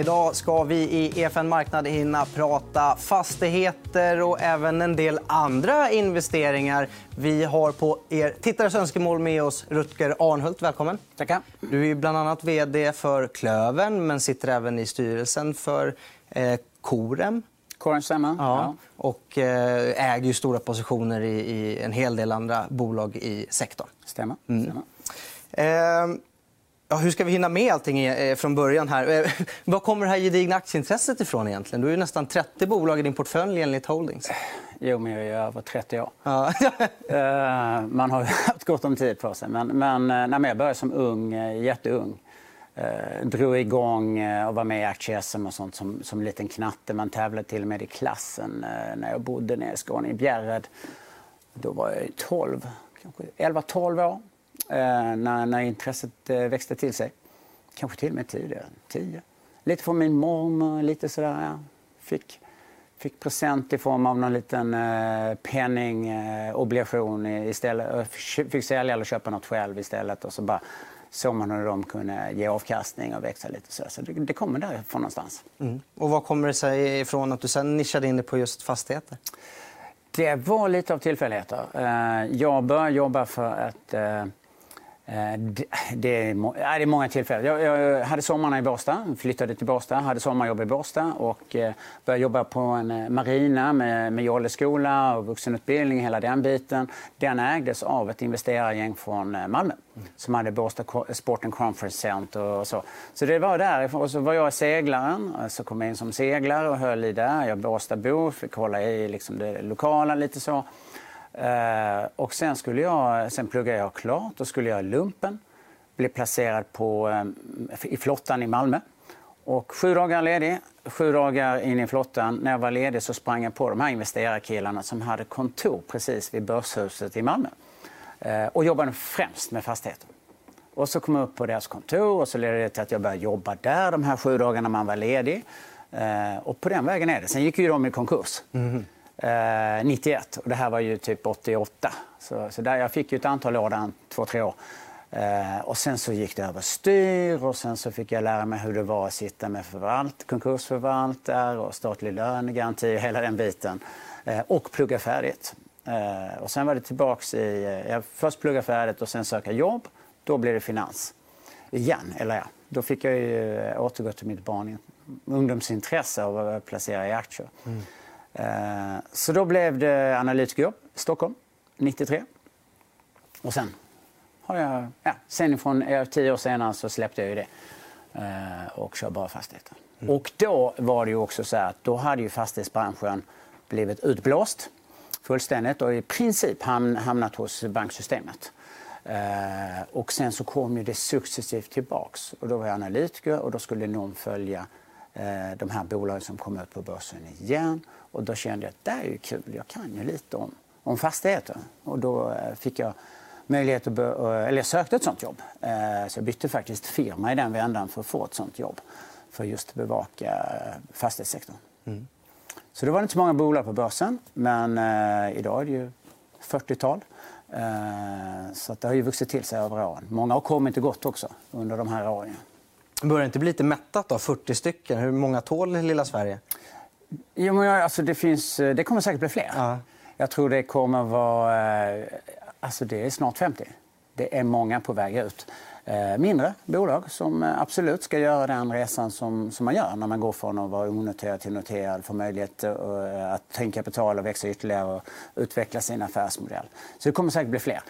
Idag ska vi i EFN Marknad hinna prata fastigheter och även en del andra investeringar. Vi har på er tittares önskemål med oss Rutger Arnhult. Välkommen. Tackar. Du är bland annat vd för Klövern men sitter även i styrelsen för eh, Corem. Corem stämmer. Ja. Och eh, äger stora positioner i, i en hel del andra bolag i sektorn. Stämmer. Mm. Eh, Ja, hur ska vi hinna med allting eh, från början? här? Eh, var kommer det här gedigna aktieintresset ifrån? egentligen? Du ju nästan 30 bolag i din portfölj enligt Holdings. Jo, men jag är över 30 år. Ja. Eh, man har haft gott om tid på sig. Men, men när jag började som ung, jätteung drog igång och var med i aktie-SM och sånt som, som liten knatte. Man tävlade till och med i klassen när jag bodde nere i Skåne, i Bjärred. Då var jag 12, 11-12 år. Eh, när, när intresset eh, växte till sig. Kanske till och med tidigare. Tio. Lite från min mormor. Lite sådär, ja. fick, fick present i form av någon liten eh, penningobligation eh, istället. Fick sälja eller köpa nåt själv istället. Och så bara såg man hur de kunde ge avkastning och växa lite. Så, så det, det kommer därifrån någonstans. Mm. Och vad kommer det sig ifrån att du sen nischade in dig på just fastigheter? Det var lite av tillfälligheter. Jag började jobba för ett Eh, det är, det är många tillfällen. Jag, hade sommarna i Båstad, flyttade till Båstad, hade sommarjobb i Båstad och eh, började jobba på en eh, marina med, med jolleskola och vuxenutbildning, hela den biten. Den ägdes av ett investerargäng från Malmö som hade Båstad Sport and Conference Center och så. Så det var där. Och så var jag seglaren, så kom jag in som seglare och höll i där. Jag är Båstadbo, fick hålla i liksom det lokala lite så. Eh, och sen, skulle jag, sen pluggade jag klart och skulle göra lumpen. Blev placerad på, eh, i flottan i Malmö. Och sju dagar ledig, sju dagar in i flottan. När jag var ledig så sprang jag på de här investerarkillarna som hade kontor precis vid Börshuset i Malmö. Eh, och jobbade främst med fastigheter. Och så kom jag upp på deras kontor och så ledde det till att jag började jobba där de här sju dagarna man var ledig. Eh, och på den vägen är det. Sen gick ju de i konkurs. Mm eh, 91 och det här var ju typ 88. Så, så där, jag fick ju ett antal år, där, två, tre år. Eh, och sen så gick det överstyr och sen så fick jag lära mig hur det var att sitta med förvalt, konkursförvaltare och statlig lönegaranti och hela den biten. Eh, och plugga färdigt. Eh, och sen var det tillbaks i... Eh, jag först plugga färdigt och sen söka jobb. Då blev det finans. Igen, eller ja. Då fick jag ju eh, återgå till mitt barn ungdomsintresse och placera i aktier. Mm. Eh, så då blev det analytikerjobb i Stockholm 93. Och sen har jag, ja, sen från tio år senare så släppte jag ju det eh, och kör bara fastigheter. Mm. Och då var det ju också så att då hade ju fastighetsbranschen blivit utblåst fullständigt och i princip hamnat hos banksystemet. Eh, och sen så kom ju det successivt tillbaks. Och då var jag analytiker och då skulle någon följa de här bolagen som kom ut på börsen igen. Och då kände jag att det är ju kul, jag kan ju lite om, om fastigheter. Och då eh, fick jag möjlighet att eller jag sökte ett sånt jobb. Eh, så jag bytte faktiskt firma i den vändan för att få ett sånt jobb. För just att bevaka eh, fastighetssektorn. Mm. Så det var inte så många bolag på börsen, men idag är det ju 40-tal. Så det har ju vuxit till sig över åren. Många har kommit och gått också under de här åren. Börjar det inte bli lite mättat då? 40 stycken. Hur många tål lilla Sverige? Jo, men alltså, det, finns, eh, det kommer säkert bli fler. Ja. Jag tror det kommer vara... Eh, alltså, det är snart 50. Det är många på väg ut. Eh, mindre bolag som absolut ska göra den resan som, som man gör när man går från att vara onoterad till noterad, få möjlighet att ta in kapital och växa ytterligare och utveckla sin affärsmodell. Så det kommer säkert bli fler.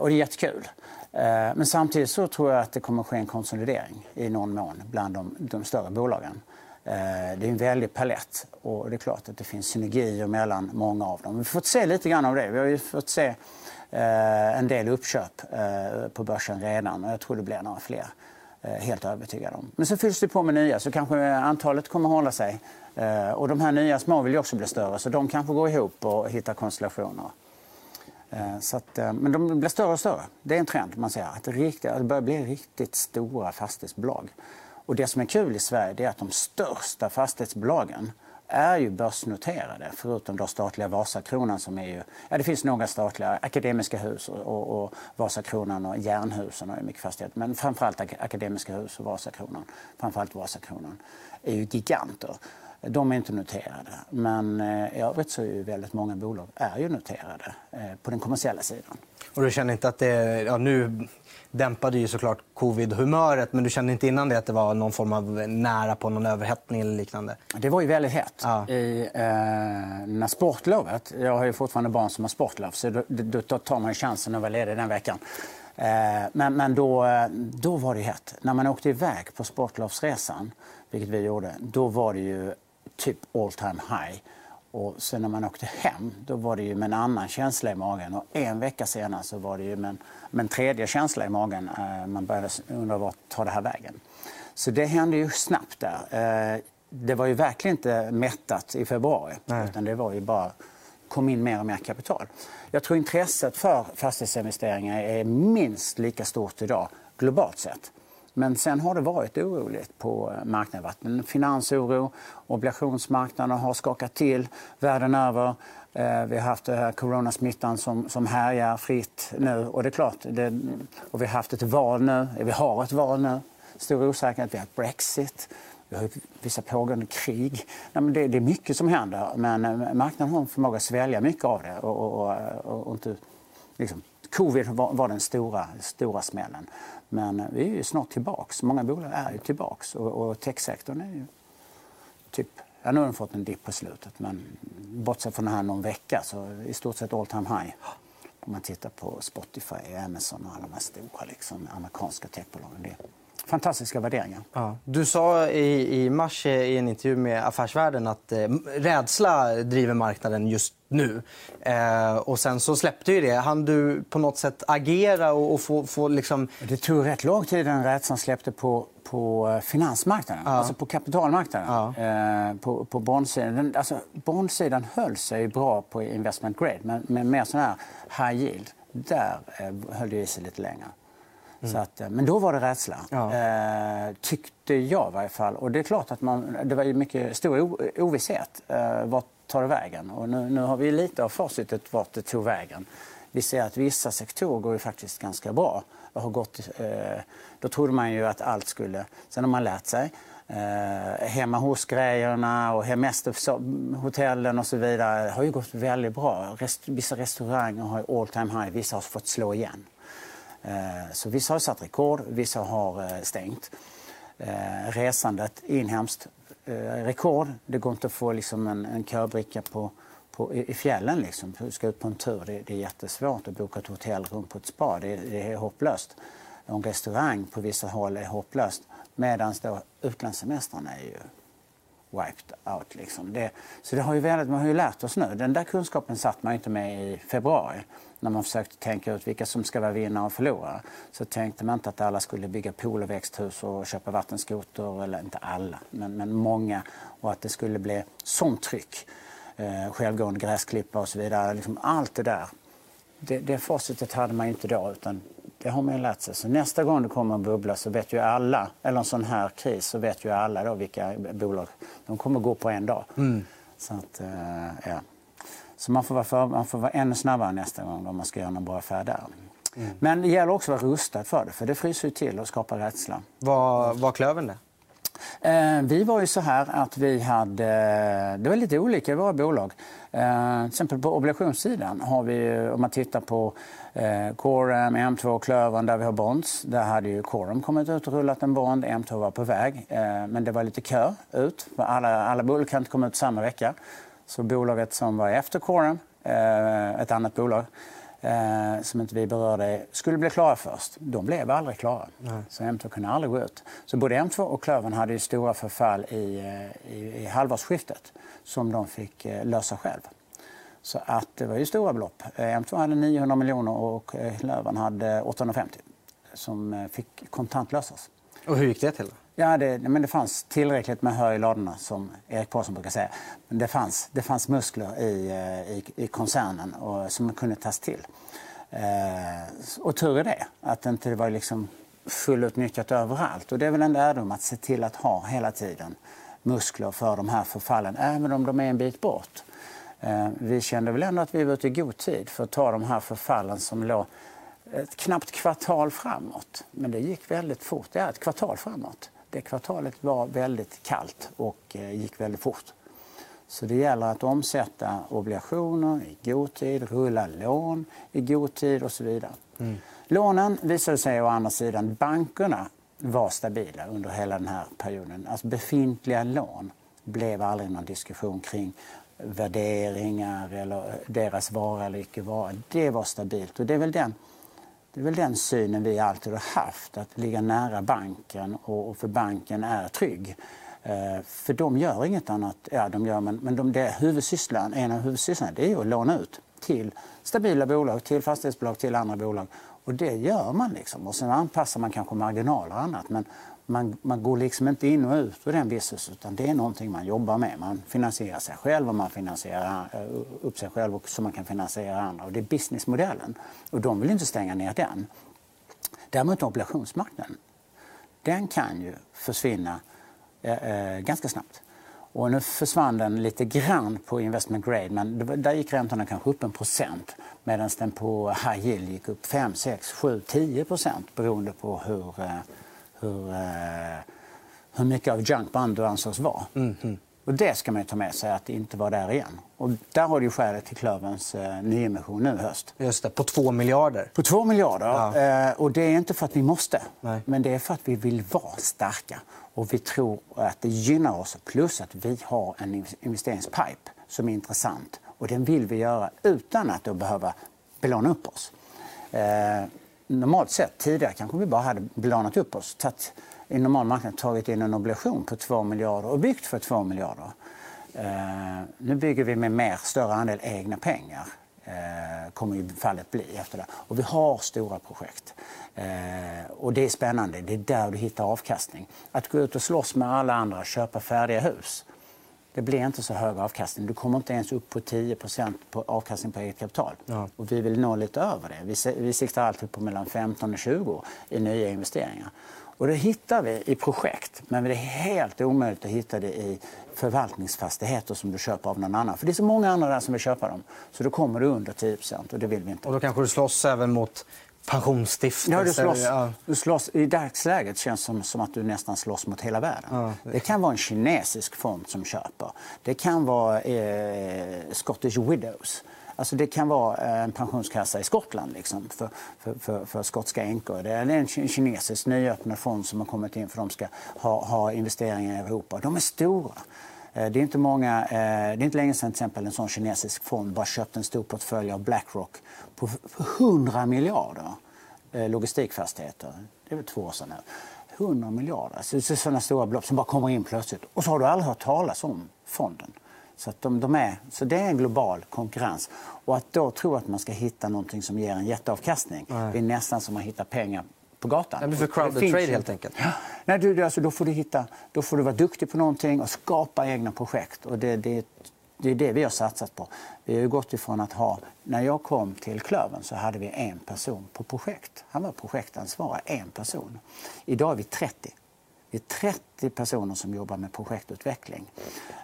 Och det är jättekul. Eh, men samtidigt så tror jag att det kommer ske en konsolidering i någon mån bland de, de större bolagen. Eh, det är en väldig palett och det är klart att det finns synergier mellan många av dem. Vi har fått se lite grann av det. Vi har fått se eh, en del uppköp på börsen redan och jag tror det blir några fler. Helt övertygad om. Men så fylls det på med nya så kanske antalet kommer att hålla sig. Och de här nya små vill ju också bli större så de kanske går ihop och hittar konstellationer. Eh, så att, eh, men de blir större och större. Det är en trend man säger, Att det, riktigt, att det börjar bli riktigt stora fastighetsbolag. Och det som är kul i Sverige är att de största fastighetsbolagen är ju börsnoterade, förutom då statliga Vasakronan som är ju... Ja, det finns några statliga, Akademiska hus och, och, och Vasakronan och Jernhusen har ju mycket fastighet. Men framförallt Akademiska hus och Vasakronan, framförallt Vasakronan, är ju giganter. De är inte noterade. Men eh, i övrigt så är ju väldigt många bolag är ju noterade eh, på den kommersiella sidan. Och du känner inte att det... Ja, nu dämpade ju såklart covid-humöret men du kände inte innan det att det var någon form av nära på någon överhettning eller liknande? Det var ju väldigt hett. Ja. I, eh, när sportlovet... Jag har ju fortfarande barn som har sportlov så då, då, då tar man chansen att vara ledig den veckan. Eh, men men då, då var det hett. När man åkte iväg på sportlovsresan, vilket vi gjorde, då var det ju typ all time high. Och sen när man åkte hem, då var det ju med en annan känsla i magen. Och en vecka senare så var det ju med en, med en tredje känsla i magen. Eh, man började undra vart tar det här vägen. Så det hände ju snabbt där. Eh, det var ju verkligen inte mättat i februari. Nej. Utan det var ju bara kom in mer och mer kapital. Jag tror intresset för fastighetsinvesteringar är minst lika stort idag globalt sett. Men sen har det varit oroligt på marknaden. Det har varit en finansoro, obligationsmarknaden har skakat till världen över. Eh, vi har haft coronasmittan som, som härjar fritt nu. Och det är klart, det, och vi har haft ett val nu. Vi har ett val nu. Stor osäkerhet. Vi har Brexit. Vi har vissa pågående krig. Nej, men det, det, är mycket som händer. Men eh, marknaden har en förmåga att svälja mycket av det. Och, och, och, och inte, liksom, covid var, var den stora, stora smällen. Men vi är ju snart tillbaka. Många bolag är ju tillbaka. Och, och techsektorn är ju typ... Ja, nu har den fått en dipp på slutet, men bortsett från den här någon vecka så i stort sett all time high. Om man tittar på Spotify, Amazon och alla de här stora liksom, amerikanska techbolagen. Det är fantastiska värderingar. Ja. Du sa i, i mars i en intervju med Affärsvärlden att eh, rädsla driver marknaden just nu. Eh, och sen så släppte ju det. Han du på något sätt agera och, och få, få liksom... Det tog rätt lång tid innan rädslan släppte på, på eh, finansmarknaden, ja. alltså på kapitalmarknaden. Ja. Eh, på, på bondsidan. Alltså, bondsidan höll sig bra på investment grade, men, men mer sån här high yield, där höll det i sig lite längre. Mm. Så att, eh, men då var det rädsla, ja. eh, tyckte jag i varje fall. Och det är klart att man, det var ju mycket stor ovisshet. Eh, vart tar det vägen? Och nu, nu har vi lite av facitet vart det tog vägen. Vi ser att vissa sektorer går ju faktiskt ganska bra. Har gått, eh, då trodde man ju att allt skulle... Sen har man lärt sig. Eh, hemma hos-grejerna och hotellen och så vidare har ju gått väldigt bra. Rest, vissa restauranger har all time high, vissa har fått slå igen. Eh, så vissa har satt rekord, vissa har eh, stängt. Eh, resandet inhemskt, rekord. Det går inte att få liksom en, en köbricka på, på, i fjällen. Liksom. Du ska ut på en tur. Det, det, är jättesvårt att boka ett hotellrum på ett spa. Det, det är hopplöst. En restaurang på vissa håll är hopplöst. Medan utlandssemestrarna är ju wiped out. Liksom. Det, så det har ju väldigt, man har ju lärt oss nu. Den där kunskapen satt man inte med i februari när man försökte tänka ut vilka som ska vara vinnare och förlorare. Så tänkte man inte att alla skulle bygga pool och växthus och köpa vattenskoter, eller inte alla, men, men många. Och att det skulle bli sånt tryck. Eh, självgående gräsklippare och så vidare. Liksom allt det där. Det, det facitet hade man inte då. Utan det har man lärt sig. Så nästa gång det kommer en bubbla så vet ju alla, eller en sån här kris, så vet ju alla då vilka bolag de kommer gå på en dag. Mm. Så att, eh, ja. Så man får, vara för, man får vara ännu snabbare nästa gång om man ska göra någon bra affär där. Mm. Men det gäller också att vara rustad för det, för det fryser till och skapar rädsla. Vad var klövern det? Eh, vi var ju så här att vi hade... Det var lite olika i våra bolag. Eh, till exempel på obligationssidan har vi, om man tittar på eh, Corem, M2 och Klövern där vi har bonds. Där hade ju Corem kommit ut och rullat en bond. M2 var på väg. Eh, men det var lite kö ut. Alla, alla bolag kan inte komma ut samma vecka. Så bolaget som var efter Corem, eh, ett annat bolag, eh, som inte vi berörde skulle bli klara först. De blev aldrig klara. Nej. Så M2 kunde aldrig gå ut. Så både M2 och Klövern hade ju stora förfall i, eh, i, i halvårsskiftet som de fick lösa själv. Så att det var ju stora belopp. Eh, M2 hade 900 miljoner och Klövern hade 850 som fick kontantlösas. Och hur gick det till? Ja, det, men det fanns tillräckligt med hö i ladorna, som Erik Paulsson brukar säga. Men det fanns, det fanns muskler i, eh, i, i koncernen och, som kunde tas till. Eh, och tur är det, att det inte var liksom fullutnyttjat överallt. Och det är väl en lärdom att se till att ha hela tiden muskler för de här förfallen, även om de är en bit bort. Eh, vi kände väl ändå att vi var ute i god tid för att ta de här förfallen som låg ett knappt kvartal framåt. Men det gick väldigt fort. Det är ett kvartal framåt. Det kvartalet var väldigt kallt och eh, gick väldigt fort. Så det gäller att omsätta obligationer i god tid, rulla lån i god tid och så vidare. Mm. Lånen visade sig å andra sidan, bankerna var stabila under hela den här perioden. Alltså befintliga lån blev aldrig någon diskussion kring värderingar eller deras vara eller icke vara. Det var stabilt och det är väl den, det är väl den synen vi alltid har haft, att ligga nära banken och, för banken är trygg. Eh, för de gör inget annat, ja de gör, men, men de, det huvudsysslan, en av huvudsysslarna det är att låna ut till stabila bolag, till fastighetsbolag, till andra bolag. Och det gör man. Liksom. Och sen anpassar man kanske marginaler och annat. Men man, man går liksom inte in och ut ur den business utan det är någonting man jobbar med. Man finansierar sig själv och man finansierar eh, upp sig själv så man kan finansiera andra. Och det är businessmodellen. Och de vill inte stänga ner den. Däremot obligationsmarknaden, den kan ju försvinna eh, eh ganska snabbt. Och nu försvann den lite grann på investment grade, men där gick räntorna kanske upp en procent medan den på high yield gick upp 5, 6, 7, 10 procent beroende på hur, eh, hur, eh, hur mycket av junk band du ansågs vara. Mm -hmm. Och det ska man ta med sig, att inte var där igen. Och där har du skälet till Klöverns eh, nyemission nu i höst. Just det, på två miljarder. På två miljarder. Ja. Eh, och det är inte för att vi måste, Nej. men det är för att vi vill vara starka. Och vi tror att det gynnar oss. Plus att vi har en investeringspipe som är intressant. Och den vill vi göra utan att då behöva belåna upp oss. Eh, normalt sett, tidigare kanske vi bara hade belånat upp oss. Tatt, I normal marknad tagit in en obligation på 2 miljarder och byggt för 2 miljarder. Eh, nu bygger vi med mer, större andel egna pengar. Eh, kommer ju fallet bli efter det. Och vi har stora projekt. Eh, och det är spännande. Det är där du hittar avkastning. Att gå ut och slåss med alla andra och köpa färdiga hus det blir inte så hög avkastning. Du kommer inte ens upp på 10 på avkastning på eget kapital. Ja. Och vi vill nå lite över det. Vi, vi siktar alltid på mellan 15 och 20 i nya investeringar. Och det hittar vi i projekt, men det är helt omöjligt att hitta det i förvaltningsfastigheter som du köper av någon annan. För det är så många andra där som vill köpa dem. Så då kommer du under 10 och det vill vi inte. Och då kanske du slåss även mot pensionsstiftelser. Ja, du slåss, ja. du slåss, I dagsläget känns det som, som att du nästan slåss mot hela världen. Ja. Det kan vara en kinesisk fond som köper. Det kan vara eh, Scottish Widows. Alltså det kan vara eh, en pensionskassa i Skottland liksom, för, för, för, för skotska änkor. Det är en kinesisk nyöppnad fond som har kommit in för att de ska ha, ha investeringar i Europa. De är stora. Eh, det är inte, många, eh, det är inte länge sedan till exempel en sån kinesisk fond bara köpte en stor portfölj av Blackrock på 100 miljarder eh, logistikfastigheter. Det är väl två år sedan nu. 100 miljarder. Så det är sådana stora belopp som bara kommer in plötsligt. Och så har du aldrig hört talas om fonden. Så, att de, de är, så det är en global konkurrens. Och att då tro att man ska hitta någonting som ger en jätteavkastning, Nej. det är nästan som att hitta pengar på gatan. Det blir för crowded trade helt enkelt. Nej, du, alltså, då, får du hitta, då får du vara duktig på någonting och skapa egna projekt. Och det, det, det är det vi har satsat på. Vi har gått ifrån att ha... När jag kom till Klöven så hade vi en person på projekt. Han var projektansvarig, en person. Idag är vi 30. Vi är 30 personer som jobbar med projektutveckling.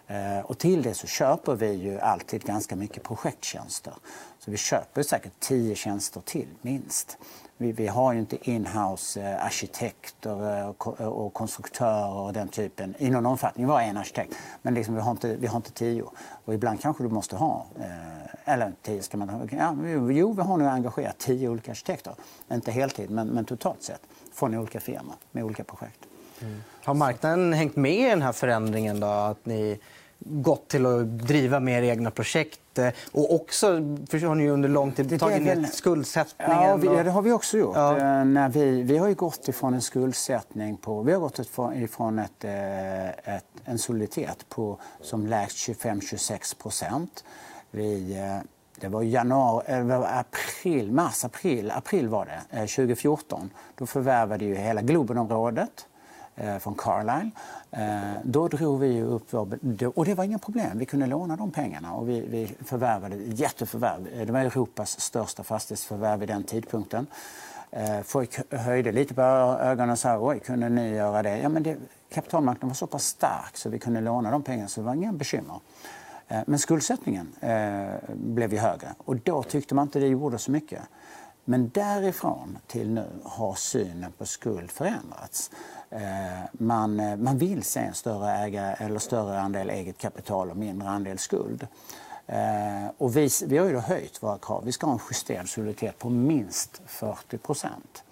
Eh, och till det så köper vi ju alltid ganska mycket projekttjänster. Så vi köper säkert 10 tjänster till, minst. Vi, vi har ju inte inhouse eh, arkitekter eh, och konstruktörer och den typen i någon omfattning. Vi har en arkitekt, men liksom, vi, har inte, vi har inte tio. Och ibland kanske du måste ha, eh, eller tio ska man ha. Ja, jo, vi har nu engagerat tio olika arkitekter. Inte heltid, men, men totalt sett från olika firmor med olika projekt. Mm. Har marknaden hängt med i den här förändringen? Då? Att ni gått till att driva mer egna projekt. Eh, och också har ni under lång tid tagit ner skuldsättningen. Ja, vi, ja, det har vi också gjort. Ja. Eh, när vi, vi har ju gått ifrån en skuldsättning på... Vi har gått ifrån ett, eh, ett, en soliditet på som lägst 25-26 procent. Vi, det var januari, det var april, mars, april, april var det, 2014. Då förvärvade ju hela Globenområdet Eh, från Carlisle. Eh, då drog vi upp vår... Och det var inga problem. Vi kunde låna de pengarna och vi, vi förvärvade jätteförvärv. Eh, det var Europas största fastighetsförvärv vid den tidpunkten. Folk höjde lite på ögonen och sa oj, kunde ni göra det? Ja, men det, kapitalmarknaden var så pass stark så vi kunde låna de pengarna så det var inga bekymmer. Men skuldsättningen eh, blev ju högre och då tyckte man inte det gjorde så mycket. Men därifrån till nu har synen på skuld förändrats. Eh, man, eh, man vill se en större, ägare, eller större andel eget kapital och mindre andel skuld. Eh, och vi, vi har ju höjt våra krav. Vi ska ha en justerad soliditet på minst 40 procent.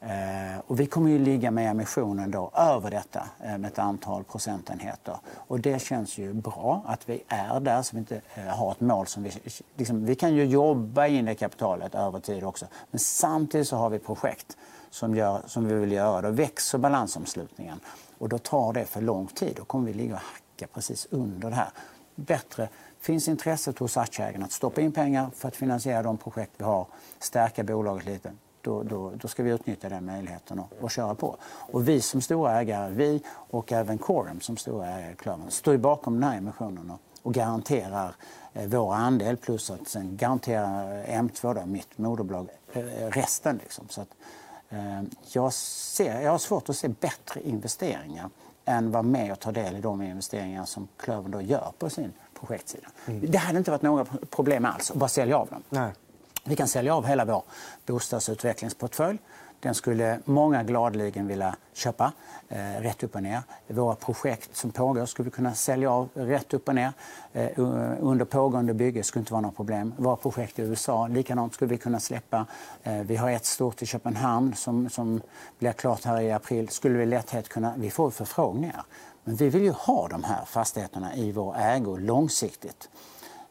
Eh, och vi kommer ju ligga med emissionen då över detta eh, med ett antal procentenheter. Och det känns ju bra att vi är där så vi inte eh, har ett mål som vi... Liksom, vi kan ju jobba in det kapitalet över tid också. Men samtidigt så har vi projekt som, gör, som vi vill göra. Då växer balansomslutningen och då tar det för lång tid. Då kommer vi ligga och hacka precis under det här. Bättre finns intresset hos aktieägarna att stoppa in pengar för att finansiera de projekt vi har, stärka bolaget lite, då, då, då, ska vi utnyttja den möjligheten och, och, köra på. Och vi som stora ägare, vi och även Corum som stora ägare Klövern, står bakom den här emissionen och, och garanterar eh, vår andel plus att sen garanterar M2, då, mitt moderbolag, eh, resten. Liksom. Så att, eh, jag, ser, jag har svårt att se bättre investeringar än vara med och ta del i de investeringar som Klövern då gör på sin projektsida. Mm. Det hade inte varit några problem alls att bara sälja av dem. Nej. Vi kan sälja av hela vår bostadsutvecklingsportfölj. Den skulle många gladeligen vilja köpa eh, rätt upp och ner. Våra projekt som pågår skulle vi kunna sälja av rätt upp och ner. Eh, under pågående bygge skulle inte vara något problem. Våra projekt i USA, likadant skulle vi kunna släppa. Eh, vi har ett stort i Köpenhamn som, som blir klart här i april. Skulle vi lätthet kunna... Vi får förfrågningar. Men vi vill ju ha de här fastigheterna i vår ägo långsiktigt.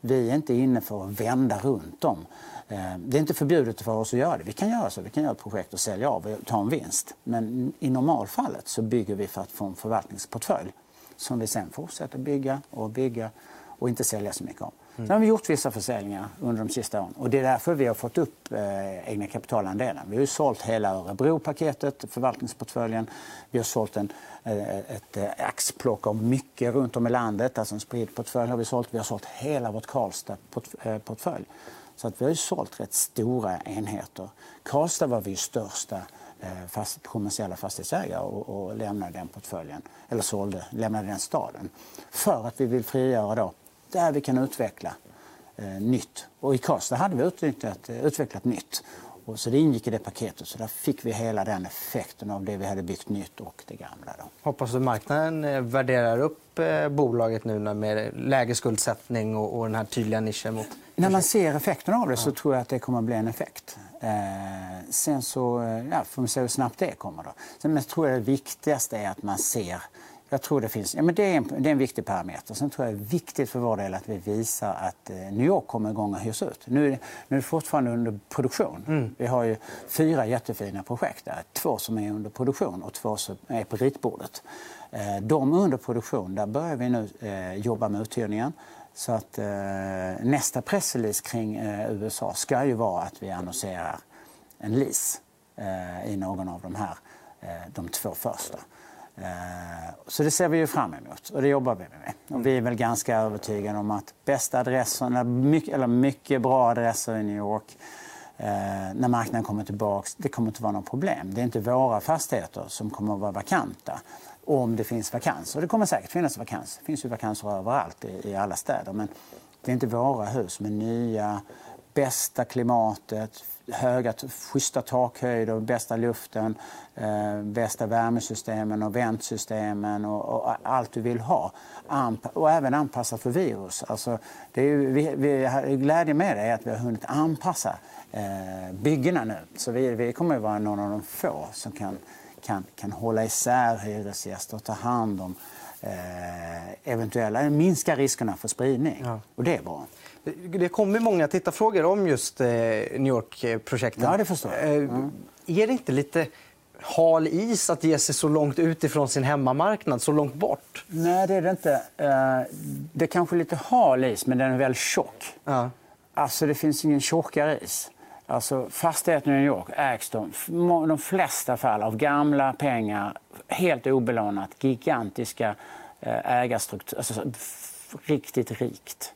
Vi är inte inne för att vända runt dem. Eh, det är inte förbjudet för oss att göra det. Vi kan göra så. Vi kan göra ett projekt och sälja av och ta en vinst. Men i normalfallet så bygger vi för att få en förvaltningsportfölj som vi sen fortsätter bygga och bygga och inte sälja så mycket av. Mm. Sen har vi gjort vissa försäljningar under de sista åren och det är därför vi har fått upp eh, egna kapitalandelen. Vi har ju sålt hela Örebropaketet, förvaltningsportföljen. Vi har sålt en, eh, ett eh, axplock av mycket runt om i landet, alltså en spridd portfölj har vi sålt. Vi har sålt hela vårt Karlstad-portfölj. Eh, så att vi har ju sålt rätt stora enheter. Karlstad var vi största eh, fast, kommersiella fastighetsägare och, och lämnade den portföljen, eller sålde, lämnade den staden. För att vi vill frigöra då, där vi kan utveckla eh, nytt. Och i Karlstad hade vi utvecklat, eh, utvecklat nytt. Och så det ingick i det paketet. Så där fick vi hela den effekten av det vi hade byggt nytt och det gamla. Då. Hoppas du marknaden eh, värderar upp eh, bolaget nu med lägre skuldsättning och, den här tydliga nischen mot... När man ser effekten av det så tror jag att det kommer att bli en effekt. Eh, sen så ja, får vi se hur snabbt det kommer. Då. Sen men tror jag det viktigaste är att man ser jag tror det finns. Ja, men det, är en, det är en viktig parameter. Sen tror jag det är viktigt för vår del att vi visar att eh, New York kommer igång och hyrs ut. Nu, nu är det fortfarande under produktion. Mm. Vi har ju fyra jättefina projekt där. Två som är under produktion och två som är på ritbordet. Eh, de under produktion, där börjar vi nu eh, jobba med uthyrningen. Så att nästa pressrelease kring USA ska ju vara att vi annonserar en lease i någon av de här, de två första. Eh, så det ser vi ju fram emot och det jobbar vi med. Och vi är väl ganska övertygade om att bästa adresserna, eller mycket bra adresser i New York eh, när marknaden kommer tillbaka, det kommer inte vara något problem. Det är inte våra fastigheter som kommer att vara vakanta om det finns vakanser. Det kommer säkert finnas vakanser. Det finns ju vakanser överallt i alla städer. Men det är inte våra hus med nya, bästa klimatet, höga, schyssta takhöjder, bästa luften, eh, bästa värmesystemen och väntsystemen och, och, allt du vill ha. Anpa och även anpassat för virus. Alltså, det är ju, vi, vi, glädjen med det är att vi har hunnit anpassa eh, byggena nu. Så vi, vi kommer att vara någon av de få som kan, kan, kan hålla isär hyresgäster och ta hand om eh, eventuella, minska riskerna för spridning. Ja. Och det är bra. Det kommer många tittarfrågor om just eh, New York-projektet. Ja, det förstår jag. Mm. Är det inte lite hal is att ge sig så långt ut ifrån sin hemmamarknad, så långt bort? Nej, det är det inte. Eh, det är kanske lite hal is, men den är väldigt tjock. Ja. Alltså, det finns ingen tjockare is. Alltså, fastigheterna i New York ägs de, de flesta fall av gamla pengar, helt obelånat, gigantiska ägarstrukturer. Alltså, riktigt rikt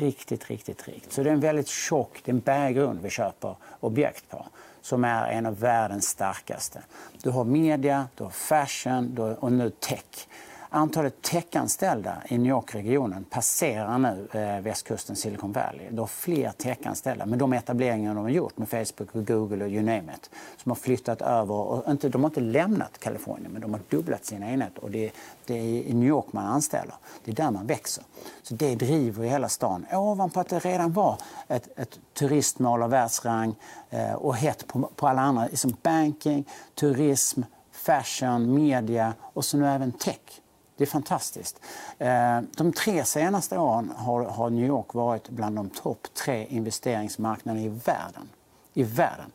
riktigt, riktigt rikt. Så det är en väldigt tjock, det är en berggrund vi köper objekt på som är en av världens starkaste. Du har media, du har fashion du har, och nu tech. Antalet techanställda i New York-regionen passerar nu eh, västkusten Silicon Valley. Det har fler techanställda med de etableringar de har gjort med Facebook, och Google och you name it. Som har flyttat över, och inte, de har inte lämnat Kalifornien men de har dubblat sina enheter. Och det, det är i New York man anställer. Det är där man växer. Så det driver hela stan. Ovanpå att det redan var ett, ett turistmål av världsrang eh, och hett på, på alla andra. Som banking, turism, fashion, media och så nu även tech. Det är fantastiskt. Eh, de tre senaste åren har New York varit bland de topp tre investeringsmarknaderna i världen. I världen.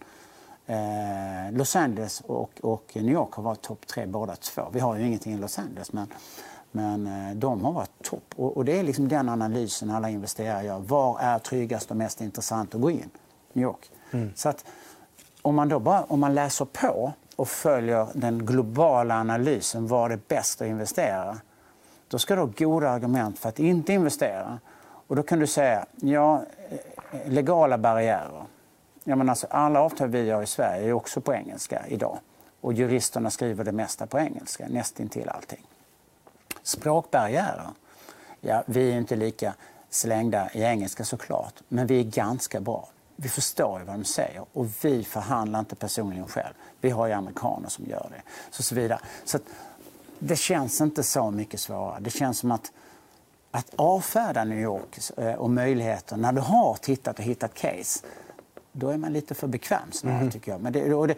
Eh, Los Angeles och, New York har varit topp tre båda två. Vi har ju ingenting i Los Angeles men, men eh, de har varit topp. Och, och, det är liksom den analysen alla investerare gör. Var är tryggast och mest intressant att gå in? New York. Mm. Så att, om man, då bara, om man läser på och följer den globala analysen var det bäst att investera, då ska du ha goda argument för att inte investera. Och då kan du säga, ja, eh, legala barriärer. Ja, men alltså, alla avtal vi gör i Sverige är också på engelska idag. Och juristerna skriver det mesta på engelska, nästintill allting. Språkbarriärer. Ja, vi är inte lika slängda i engelska såklart, men vi är ganska bra vi förstår ju vad de säger och vi förhandlar inte personligen själv. Vi har ju amerikaner som gör det. Så, så vidare. Så det känns inte så mycket svårare. Det känns som att, att avfärda New York eh, och möjligheter när du har tittat och hittat case, då är man lite för bekväm snarare, mm. tycker jag. Men det, och det,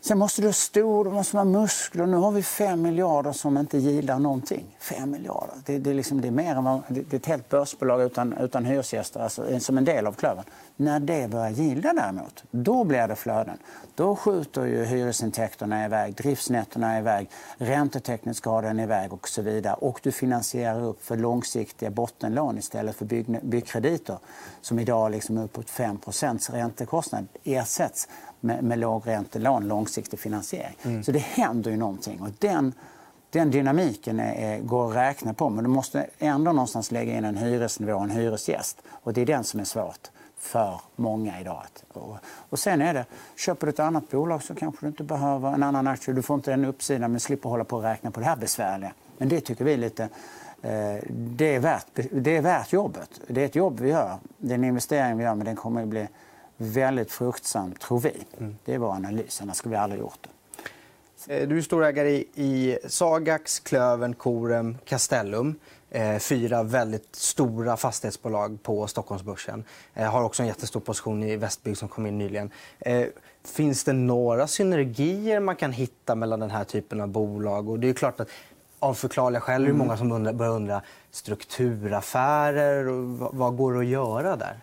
Sen måste du ha stor, du måste ha muskler. Nu har vi 5 miljarder som inte gillar någonting. 5 miljarder. Det, det, är liksom, det, är mer än vad, det är ett helt börsbolag utan, utan hyresgäster, alltså, som en del av klövern. När det börjar gilla däremot, då blir det flöden. Då skjuter ju hyresintäkterna iväg, driftsnätterna iväg, räntetäckningsgraden iväg och så vidare. Och du finansierar upp för långsiktiga bottenlån istället för bygg, byggkrediter som idag liksom uppåt 5% räntekostnad ersätts med, med lågräntelån, långsiktig finansiering. Mm. Så det händer ju någonting. Och den, den dynamiken är, går att räkna på men du måste ändå någonstans lägga in en hyresnivå, en hyresgäst. Och det är den som är svårt för många idag. Och, och sen är det, köper du ett annat bolag så kanske du inte behöver en annan aktie. Du får inte den uppsidan men slipper hålla på och räkna på det här besvärliga. Men det tycker vi är lite eh, det är, värt, det är värt jobbet. Det är ett jobb vi gör. Det är en investering vi gör, men den kommer att bli väldigt fruktsam, tror vi. Mm. Det är vår analys, annars skulle vi aldrig gjort det. Eh, du är storägare i Sagax, Klövern, Corem, Castellum. Eh, fyra väldigt stora fastighetsbolag på Stockholmsbörsen. Eh, har också en jättestor position i Västbygg som kom in nyligen. Finns det några synergier man kan hitta mellan den här typen av bolag? Och det är klart att av förklarliga skäl är det många som undrar, börjar undra strukturaffärer. vad går att göra där?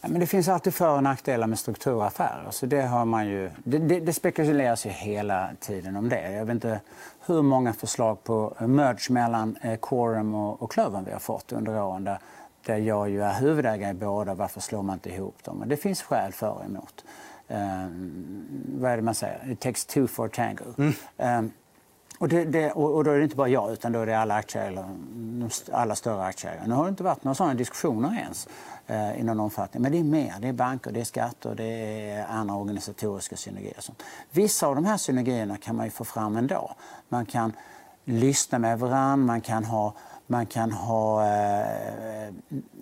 Ja, men det finns alltid för och nackdelar med strukturaffärer. Så det, har man ju, det, det, det spekuleras ju hela tiden om det. Jag vet inte hur många förslag på merge mellan eh, Quorum och, och Klövern vi har fått under åren där, där jag ju är huvudägare i båda. Varför slår man inte ihop dem? Men det finns skäl för och emot. Um, vad är det man säger? It takes two for a tango. Mm. Um, och, det, det, och, då är det inte bara jag, utan då är det alla aktieägare, alla större aktieägare. Nu har det inte varit några sådana diskussioner ens eh, Eh, i någon omfattning. Men det är mer. Det är banker, det är skatter, det är andra organisatoriska synergier. Vissa av de här synergierna kan man ju få fram ändå. Man kan lyssna med varandra, man kan ha man kan ha, eh,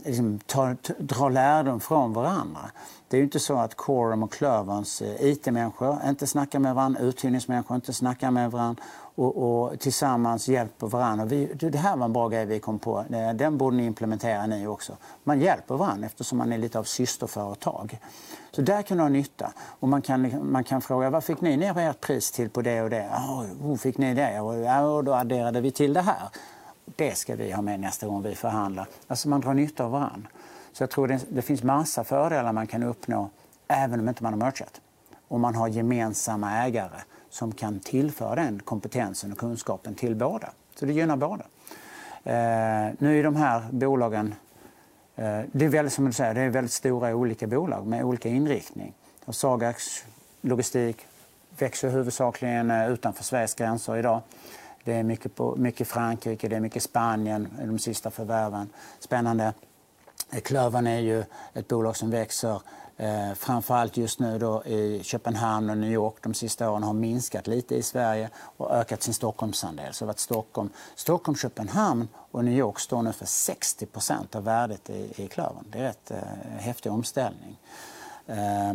liksom, ta, dra lärdom från varandra. Det är ju inte så att Corum och Klöverns eh, IT-människor inte snackar med varandra, uthyrningsmänniskor inte snackar med varandra och, och tillsammans hjälper varandra. Vi, det här var en bra grej vi kom på. Eh, den borde ni implementera ni också. Man hjälper varandra eftersom man är lite av systerföretag. Så där kan du ha nytta. Och man, kan, man kan fråga vad fick ni ner ert pris till på det och det? Oh, fick ni det? Och, då adderade vi till det här. Det ska vi ha med nästa gång vi förhandlar. Alltså man drar nytta av varandra. Så jag tror det, det finns massa fördelar man kan uppnå även om inte man har merchat. Om man har gemensamma ägare som kan tillföra den kompetensen och kunskapen till båda. Så det gynnar båda. Eh, nu är de här bolagen eh, det är väldigt, som du säger, det är väldigt stora olika bolag med olika inriktning. Och Sagax logistik växer huvudsakligen eh, utanför Sveriges gränser idag. Det är mycket, på, mycket Frankrike, det är mycket Spanien, de sista förvärven. Spännande. Klövern är ju ett bolag som växer Eh, framförallt just nu då i Köpenhamn och New York de sista åren har minskat lite i Sverige och ökat sin Stockholmsandel. Så att Stockholm, Stockholm, Köpenhamn och New York står nu för 60 av värdet i, i Klövern. Det är en rätt eh, häftig omställning. Eh,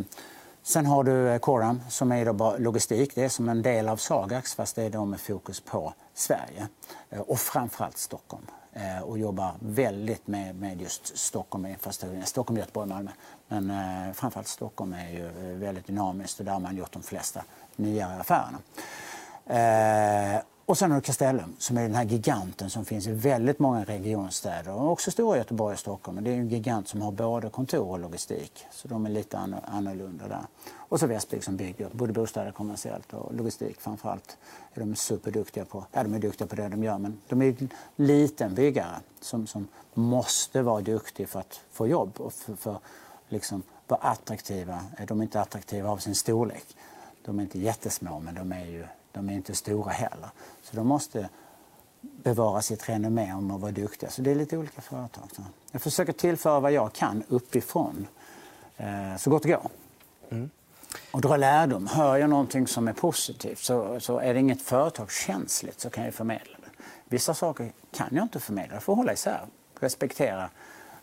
sen har du eh, Coram som är då logistik. Det är som en del av Sagax fast det är då med fokus på Sverige eh, och framförallt Stockholm. Eh, och jobbar väldigt med, med just Stockholm, infrastrukturen. Stockholm, Göteborg, Malmö. Men eh, framförallt Stockholm är ju eh, väldigt dynamiskt och där har man gjort de flesta nyare affärerna. Eh, och sen har du Castellum som är den här giganten som finns i väldigt många regionstäder och också stora Göteborg och Stockholm. Men det är en gigant som har både kontor och logistik. Så de är lite annorlunda där. Och så Västbygg som bygger både bostäder kommersiellt och logistik. Framförallt är de superduktiga på, ja, de är duktiga på det de gör men de är en liten byggare som, som måste vara duktig för att få jobb och för, för liksom vara attraktiva. De är inte attraktiva av sin storlek. De är inte jättesmå men de är ju de är inte stora heller. Så de måste bevara sitt renommé om att vara duktiga. Så det är lite olika företag. Jag försöker tillföra vad jag kan uppifrån eh, så gott det går. Mm. Och dra lärdom. Hör jag någonting som är positivt så, så är det inget företag känsligt så kan jag förmedla det. Vissa saker kan jag inte förmedla. Jag får hålla isär. Respektera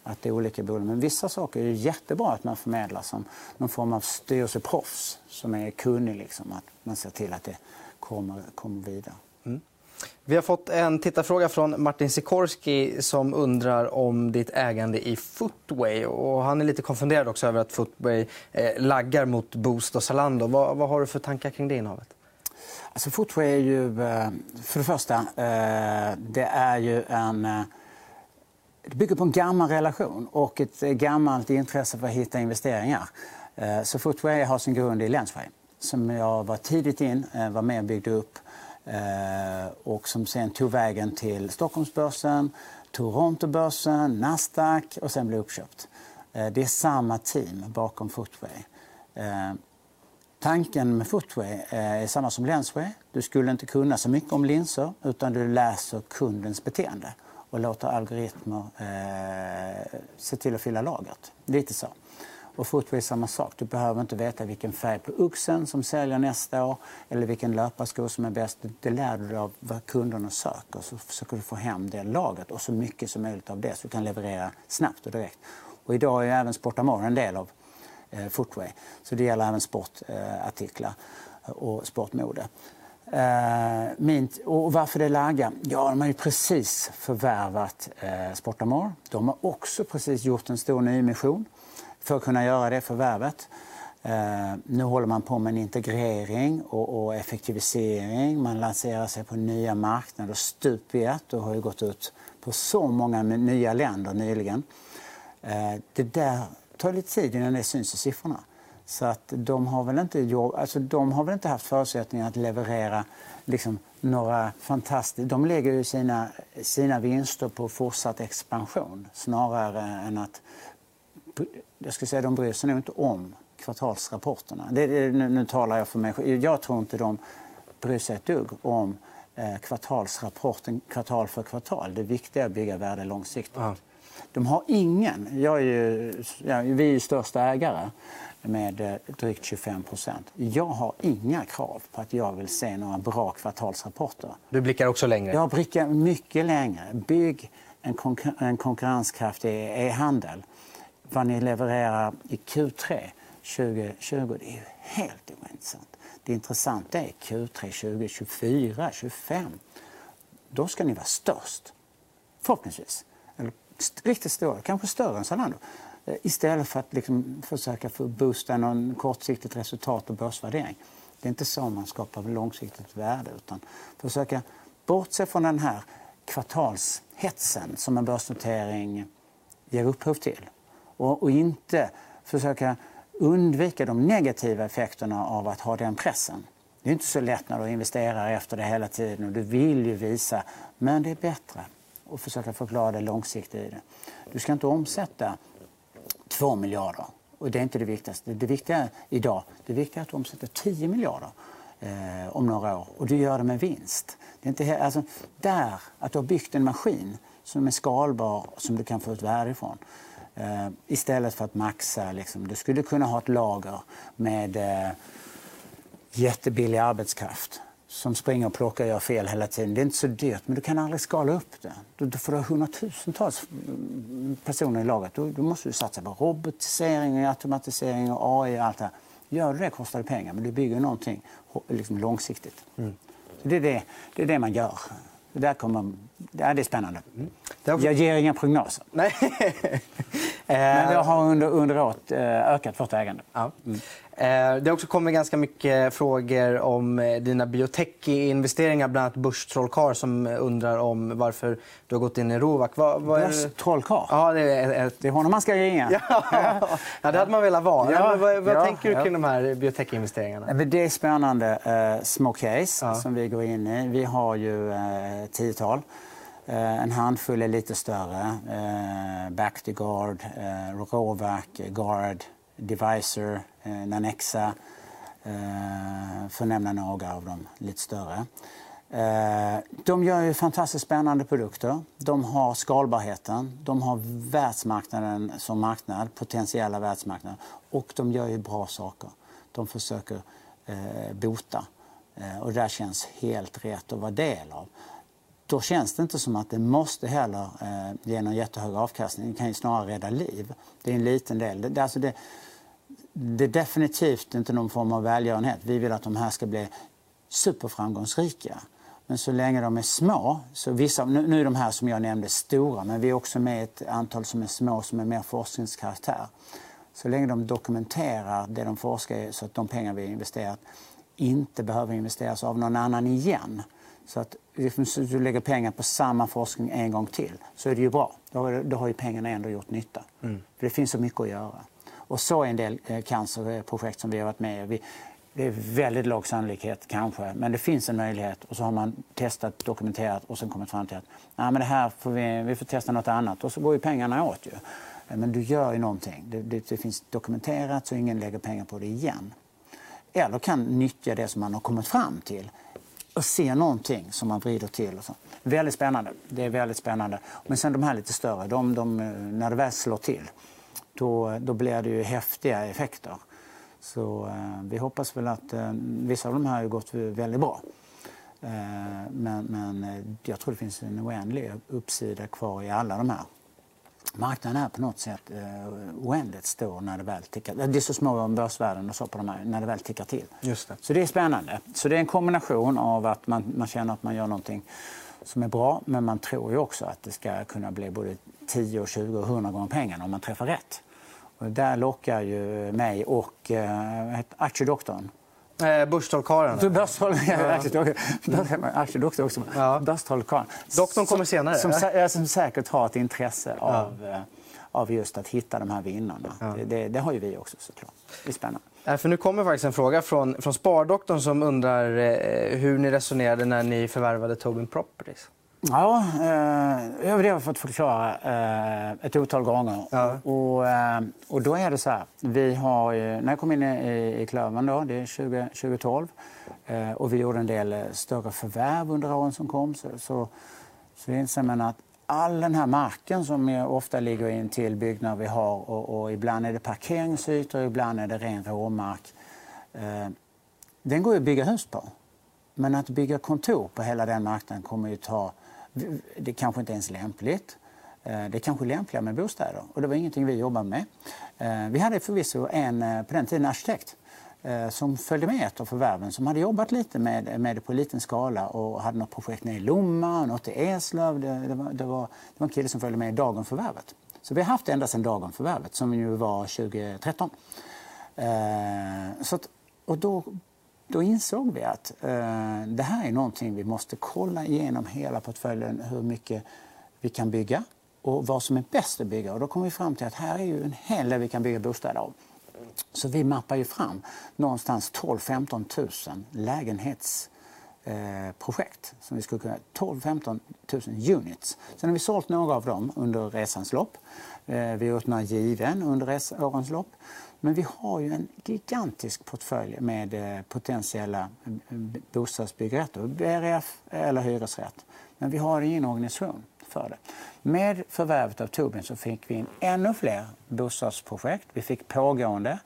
att det är olika bolag. Men vissa saker är jättebra att man förmedlar som någon form av styrelseproffs som är kunnig. Liksom, att man ser till att det kommer, kommer vidare. Mm. Vi har fått en tittarfråga från Martin Sikorski som undrar om ditt ägande i Footway. Och han är lite konfunderad också över att Footway eh, laggar mot Boost och Zalando. Vad, vad har du för tankar kring det innehavet? Alltså Footway är ju, eh, för det första, eh, det är ju en det bygger på en gammal relation och ett gammalt intresse för att hitta investeringar. Så Footway har sin grund i Lensway som jag var tidigt in, eh, var med och byggde upp eh, och som sen tog vägen till Stockholmsbörsen, Torontobörsen, Nasdaq och sen blev uppköpt. Eh, det är samma team bakom Footway. Tanken med Footway är samma som Lensway. Du skulle inte kunna så mycket om linser utan du läser kundens beteende och låter algoritmer se till att fylla lagret. Lite så. Och fotboll är samma sak. Du behöver inte veta vilken färg på oxen som säljer nästa år eller vilken löparsko som är bäst. Det lär du dig av vad kunderna söker. Så försöker du få hem det lagret och så mycket som möjligt av det så du kan leverera snabbt och direkt. Och idag är även Sportamore en del av eh, Footway. Så det gäller även sportartiklar eh, och sportmode. Eh, min, och varför det Laga? Ja, de har ju precis förvärvat eh, Sportamore. De har också precis gjort en stor nyemission för att kunna göra det förvärvet. Eh, nu håller man på med en integrering och, och, effektivisering. Man lanserar sig på nya marknader stup i ett och har ju gått ut på så många nya länder nyligen. Eh, det där tar lite tid innan det syns i siffrorna. Så att de, har väl inte jobb, alltså de har väl inte haft förutsättningar att leverera liksom, några fantastiska... De lägger ju sina, sina vinster på fortsatt expansion snarare än att jag ska säga, de bryr sig nog inte om kvartalsrapporterna. Det, nu, nu, talar jag för mig själv. Jag tror inte de bryr sig ett dugg om eh, kvartalsrapporten kvartal för kvartal. Det viktiga är att bygga värde långsiktigt. Ja. De har ingen... Jag är ju, ja, vi är ju största ägare med eh, drygt 25% Jag har inga krav på att jag vill se några bra kvartalsrapporter. Du blickar också längre? Jag blickar mycket längre. Bygg en, konkur en konkurrenskraftig e-handel vad ni levererar i Q3 2020 det är ju helt ointressant. Det intressanta är Q3 2024, 2025. Då ska ni vara störst. Förhoppningsvis. Eller riktigt stora, kanske större än Zalando. Eh, istället för att liksom försöka få boosta någon kortsiktigt resultat och börsvärdering. Det är inte så man skapar långsiktigt värde. utan försöka bortse från den här kvartalshetsen som en börsnotering ger upphov till och, och inte försöka undvika de negativa effekterna av att ha den pressen. Det är inte så lätt när du investerar efter det hela tiden och du vill ju visa, men det är bättre att försöka förklara det långsiktigt i det. Du ska inte omsätta 2 miljarder och det är inte det viktigaste. Det viktiga idag det viktiga är att du omsätter 10 miljarder eh, om några år och du gör det med vinst. Det är inte, alltså, där, att du har byggt en maskin som är skalbar och som du kan få ett värde ifrån. Eh, istället för att maxa. Liksom. Du skulle kunna ha ett lager med eh, jättebillig arbetskraft som springer och plockar och gör fel hela tiden. Det är inte så dyrt, men du kan aldrig skala upp det. Du, du får ha hundratusentals mm, personer i laget. Då, då måste du satsa på robotisering, automatisering och AI och allt det här. Gör du det kostar det pengar, men du bygger någonting liksom långsiktigt. Mm. Så det, är det, det är det man gör. Det, där kommer, det är spännande. Mm. Jag ger inga prognoser. Nej. Men vi har under, under året eh, ökat vårt ägande. Ja. Mm. Eh, det har också kommit ganska mycket frågor om eh, dina biotech-investeringar. Bland annat Börstrollkarl som undrar om varför du har gått in i Rovac. Vad, vad Börstrollkarl? Ja, det, är ett... det är honom man ska ringa. Ja, ja det hade man velat vara. Ja, vad, vad ja, tänker du kring de här biotech-investeringarna? Det är spännande uh, små case som vi går in i. Vi har ju uh, tiotal. En handfull är lite större. Uh, Bactiguard, uh, Rovac, Guard, Devisor, eh, Nanexa, eh, för att nämna några av de lite större. Eh, de gör ju fantastiskt spännande produkter. De har skalbarheten, de har världsmarknaden som marknad, potentiella världsmarknaden och de gör ju bra saker. De försöker bota och det där känns helt rätt att vara del av. Då känns det inte som att det måste heller ge någon jättehög avkastning. Det kan ju snarare rädda liv. Det är en liten del. Det, alltså det, det är definitivt inte någon form av välgörenhet. Vi vill att de här ska bli superframgångsrika. Men så länge de är små, så vissa, nu är de här som jag nämnde stora, men vi är också med ett antal som är små som är mer forskningskaraktär. Så länge de dokumenterar det de forskar i så att de pengar vi har investerat inte behöver investeras av någon annan igen. Så att du lägger pengar på samma forskning en gång till så är det ju bra. Då, då har ju pengarna ändå gjort nytta. Mm. För det finns så mycket att göra. Och så är en del eh, cancerprojekt som vi har varit med i. Det är väldigt låg sannolikhet kanske, men det finns en möjlighet. Och så har man testat, dokumenterat och sen kommit fram till att Nej, men det här får vi, vi får testa något annat. Och så går ju pengarna åt. Ju. Eh, men du gör ju någonting. Det, det, det finns dokumenterat så ingen lägger pengar på det igen. Eller kan nyttja det som man har kommit fram till och se någonting som man vrider till. Och så. Väldigt spännande. Det är väldigt spännande. Men sen de här lite större, de, de, eh, när det väl slår till då, då blir det ju häftiga effekter. Så eh, vi hoppas väl att eh, vissa av de här har gått väldigt bra. Eh, men, men eh, jag tror det finns en oändlig uppsida kvar i alla de här. Marknaden är på något sätt eh, oändligt stor när det väl tickar. Det är så små om börsvärden och så på de här, när det väl tickar till. Just det. Så det är spännande. Så det är en kombination av att man, man känner att man gör någonting som är bra, men man tror ju också att det ska kunna bli både 10, 20 och 100 gånger pengarna om man träffar rätt. Och där lockar ju mig och eh, aktiedoktorn. Eh, Börstrollkarlen. Aktiedoktorn också. Ja. Börstrollkarlen. Doktorn kommer senare. Som, som, som säkert har ett intresse av, ja. Eh, av just att hitta de här vinnarna. Ja. Det, det, det, har ju vi också såklart. Det är spännande. För nu kommer faktiskt en fråga från, från Spardoktorn som undrar eh, hur ni resonerade när ni förvärvade Tobin Properties. Ja, eh, det har jag fått förklara eh, ett otal gånger. Ja. Och, eh, och då är det så här. Vi har, när jag kom in i, i Klövern, då, det är 20, 2012 eh, och vi gjorde en del eh, större förvärv under åren som kom så, så, så inser man att all den här marken som ofta ligger in till byggnader vi har och, och ibland är det parkeringsytor, ibland är det ren råmark. Eh, den går ju att bygga hus på. Men att bygga kontor på hela den marknaden kommer ju ta det kanske inte ens är lämpligt. Eh, det är kanske lämpligare med bostäder och det var ingenting vi jobbade med. Eh, vi hade förvisso en, eh, på den tiden, arkitekt Eh, som följde med ett av förvärven som hade jobbat lite med, med det på liten skala och hade något projekt nere i Lomma och något i Eslöv. Det, det, var, det, var, det var en kille som följde med dagen förvärvet. Så vi har haft det ända sedan dagen förvärvet som ju var 2013. Eh, så att, och då då insåg vi att eh, det här är någonting vi måste kolla igenom hela portföljen, hur mycket vi kan bygga och vad som är bäst att bygga. Och då kom vi fram till att här är ju en hel del vi kan bygga bostäder av. Så vi mappar ju fram någonstans 12-15 000 lägenhetsprojekt. Eh, som vi skulle kunna, 12-15 000 units. Sen har vi sålt några av dem under resans lopp. Eh, vi har gjort några given under årens lopp. Men vi har ju en gigantisk portfölj med eh, potentiella eh, bostadsbyggrätter, BRF eh, eller hyresrätt. Men vi har ingen organisation för det. Med förvärvet av Tobin så fick vi in ännu fler bostadsprojekt. Vi fick pågående.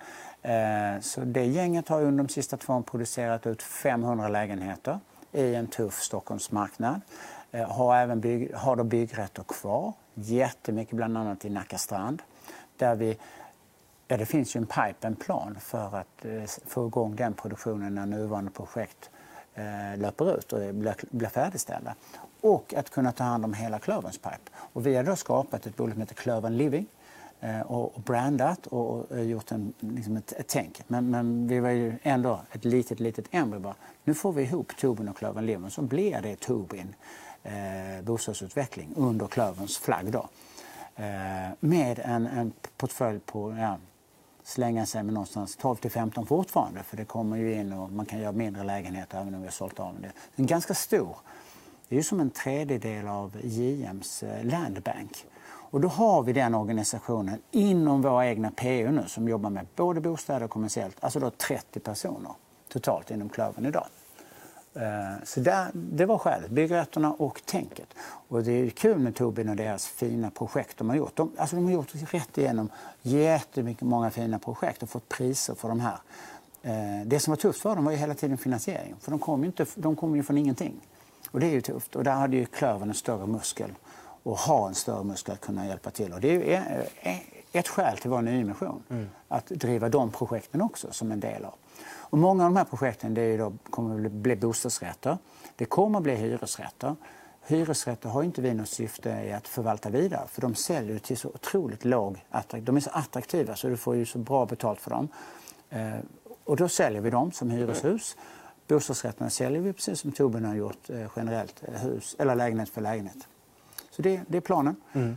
Eh, så det gänget har under de sista två åren producerat ut 500 lägenheter i en tuff Stockholmsmarknad. Eh, har, även bygg, har då byggrätter kvar, jättemycket bland annat i Nacka strand. Där vi, ja, det finns ju en pipe, en plan för att eh, få igång den produktionen när nuvarande projekt eh, löper ut och blir, blir färdigställda. Och att kunna ta hand om hela Klöverns pipe. Och vi har då skapat ett bolag som heter Klövern Living eh, och brandat och eh, gjort en, liksom ett, ett tänk. Men, men, vi var ju ändå ett litet, litet embryo bara. Nu får vi ihop Tobin och Klövern Living så blir det Tobin eh, bostadsutveckling under Klöverns flagg. Då. Eh, med en, en portfölj på ja, slänga sig med någonstans 12 till 15 fortfarande för det kommer ju in och man kan göra mindre lägenheter även om vi har sålt av det. En ganska stor. Det är ju som en tredjedel av JMs eh, landbank. Och då har vi den organisationen inom våra egna PU nu som jobbar med både bostäder och kommersiellt, alltså då 30 personer totalt inom Klövern idag. Eh, så där, det var skälet, byggrätterna och tänket. Och det är kul med Tobin och deras fina projekt de har gjort. De, alltså de har gjort rätt igenom jättemycket många fina projekt och fått priser för de här. Eh, det som var tufft för dem var ju hela tiden finansiering. För de kom ju, inte, de kom ju från ingenting. Och det är ju tufft. Och där hade ju Klövern en större muskel och ha en större muskel att kunna hjälpa till. Och det är ett skäl till vår nyemission. Mm. Att driva de projekten också som en del av. Och många av de här projekten det då, kommer att bli bostadsrätter. Det kommer att bli hyresrätter. Hyresrätter har inte vi något syfte i att förvalta vidare för de säljer till så otroligt låg De är så attraktiva så du får ju så bra betalt för dem. Eh, och då säljer vi dem som hyreshus. Bostadsrätterna säljer vi precis som Tobin har gjort eh, generellt, eh, hus, eller lägenhet för lägenhet. Så det, det är planen. Mm.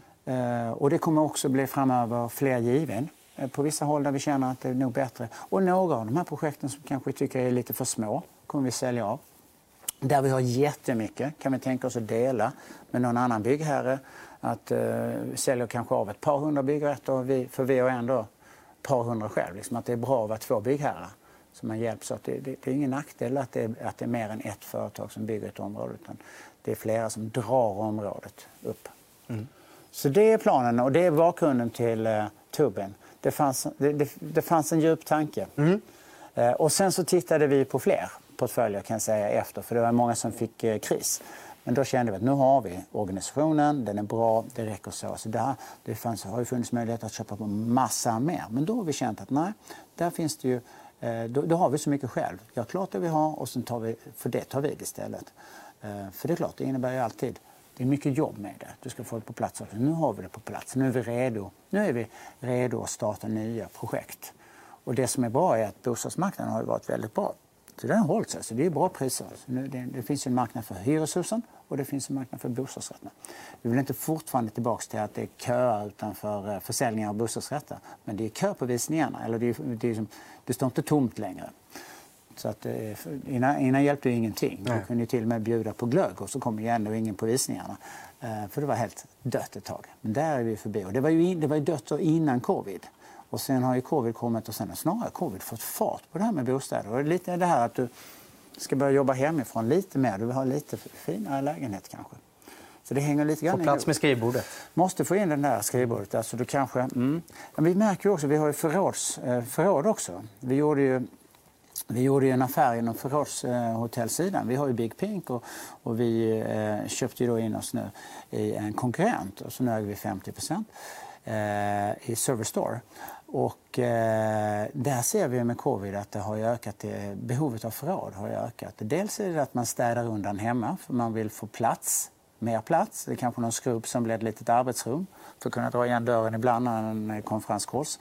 Och det kommer också bli framöver fler given. Eh, på vissa håll där vi känner att det är nog bättre. Och några av de här projekten som kanske tycker är lite för små kommer vi sälja av. Där vi har jättemycket kan vi tänka oss att dela med någon annan byggherre. Att eh, sälja kanske av ett par hundra byggrätter vi, för vi har ändå ett par hundra själv. Liksom att det är bra att vara två byggherrar som man hjälps åt. Det, det, det, är ingen nackdel att det, är, att det är mer än ett företag som bygger ett område utan det är flera som drar området upp. Mm. Så det är planen och det är bakgrunden till eh, Tubin det fanns, det, det, det fanns en djup tanke. Mm. Eh, och sen så tittade vi på fler portföljer kan jag säga efter, för det var många som fick eh, kris. Men då kände vi att nu har vi organisationen, den är bra, det räcker så. så där, det fanns, har ju funnits möjlighet att köpa på massa mer. Men då har vi känt att nej, där finns det ju, eh, då, då, har vi så mycket själv. Gör klart det vi har och sen tar vi, för det tar vi istället. För det är klart, det innebär ju alltid det är mycket jobb med det. Du ska få det på plats. Nu har vi det på plats. Nu är vi redo, nu är vi redo att starta nya projekt. Och det som är bra är att bostadsmarknaden har varit väldigt bra. Så den har hållit sig. Så det är bra priser. Nu, det, det, finns en marknad för hyreshusen och det finns en marknad för bostadsrätter. Vi vill inte fortfarande tillbaka till att det är köer utanför eh, försäljningar av bostadsrätter. Men det är kö på visningarna. Eller det, är, det, är, det står inte tomt längre. Så att, eh, innan, innan hjälpte det ingenting. Nej. kunde till och med bjuda på glögg och så kom ju ändå ingen på visningarna. Eh, för det var helt dött ett tag. Men där är vi förbi. Och det var ju, det var ju dött innan covid. Och sen har ju covid kommit och sen har snarare covid fått fart på det här med bostäder. Och lite det här att du ska börja jobba hemifrån lite mer. Du vill ha lite finare lägenhet kanske. Så det hänger lite grann Få plats med skrivbordet. Måste få in det där skrivbordet. Alltså du kanske, mm. Men vi märker också, vi har ju förråds, eh, förråd också. Vi gjorde ju vi gjorde en affär inom förrådshotellsidan. Eh, vi har ju Big Pink och, och vi eh, köpte då in oss nu i en konkurrent och så nu äger vi 50 eh, i Serverstore. Och eh, där ser vi med covid att det har ökat, eh, behovet av förråd har ökat. Dels är det att man städar undan hemma för man vill få plats, mer plats. Det är kanske någon skrubb som blir ett litet arbetsrum för att kunna dra igen dörren ibland när en eh, konferenskurs.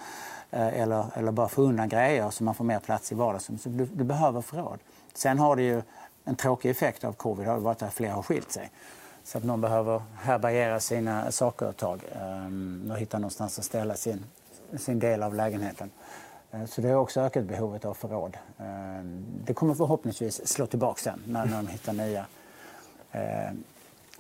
Eh, eller, eller bara få undan grejer så man får mer plats i vardagsrummet. Så du, du, behöver förråd. Sen har det ju en tråkig effekt av covid har varit att fler har skilt sig. Så att någon behöver härbärgera sina saker ett tag ehm, och hitta någonstans att ställa sin, sin del av lägenheten. Eh, så det har också ökat behovet av förråd. Ehm, det kommer förhoppningsvis slå tillbaka sen när de hittar nya, ehm,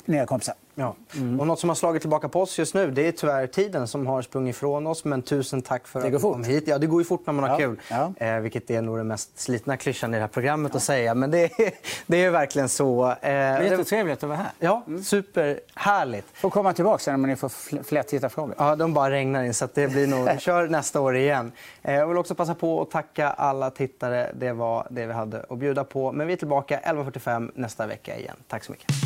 nya kompisar. Ja. Mm. Och något som har slagit tillbaka på oss just nu det är tyvärr tiden som har sprungit ifrån oss. Men tusen tack för att du kom hit. Ja, det går ju fort när man har ja. kul. Ja. Eh, vilket är nog den mest slitna klyschan i det här programmet ja. att säga. Men det är, det är verkligen så. Eh, det är jättetrevligt att vara här. Ja, mm. superhärligt. Får komma tillbaka sen när ni får fler tittarfrågor. Ja, de bara regnar in. Så det blir nog... kör nästa år igen. Eh, jag vill också passa på att tacka alla tittare. Det var det vi hade att bjuda på. Men vi är tillbaka 11.45 nästa vecka igen. Tack så mycket.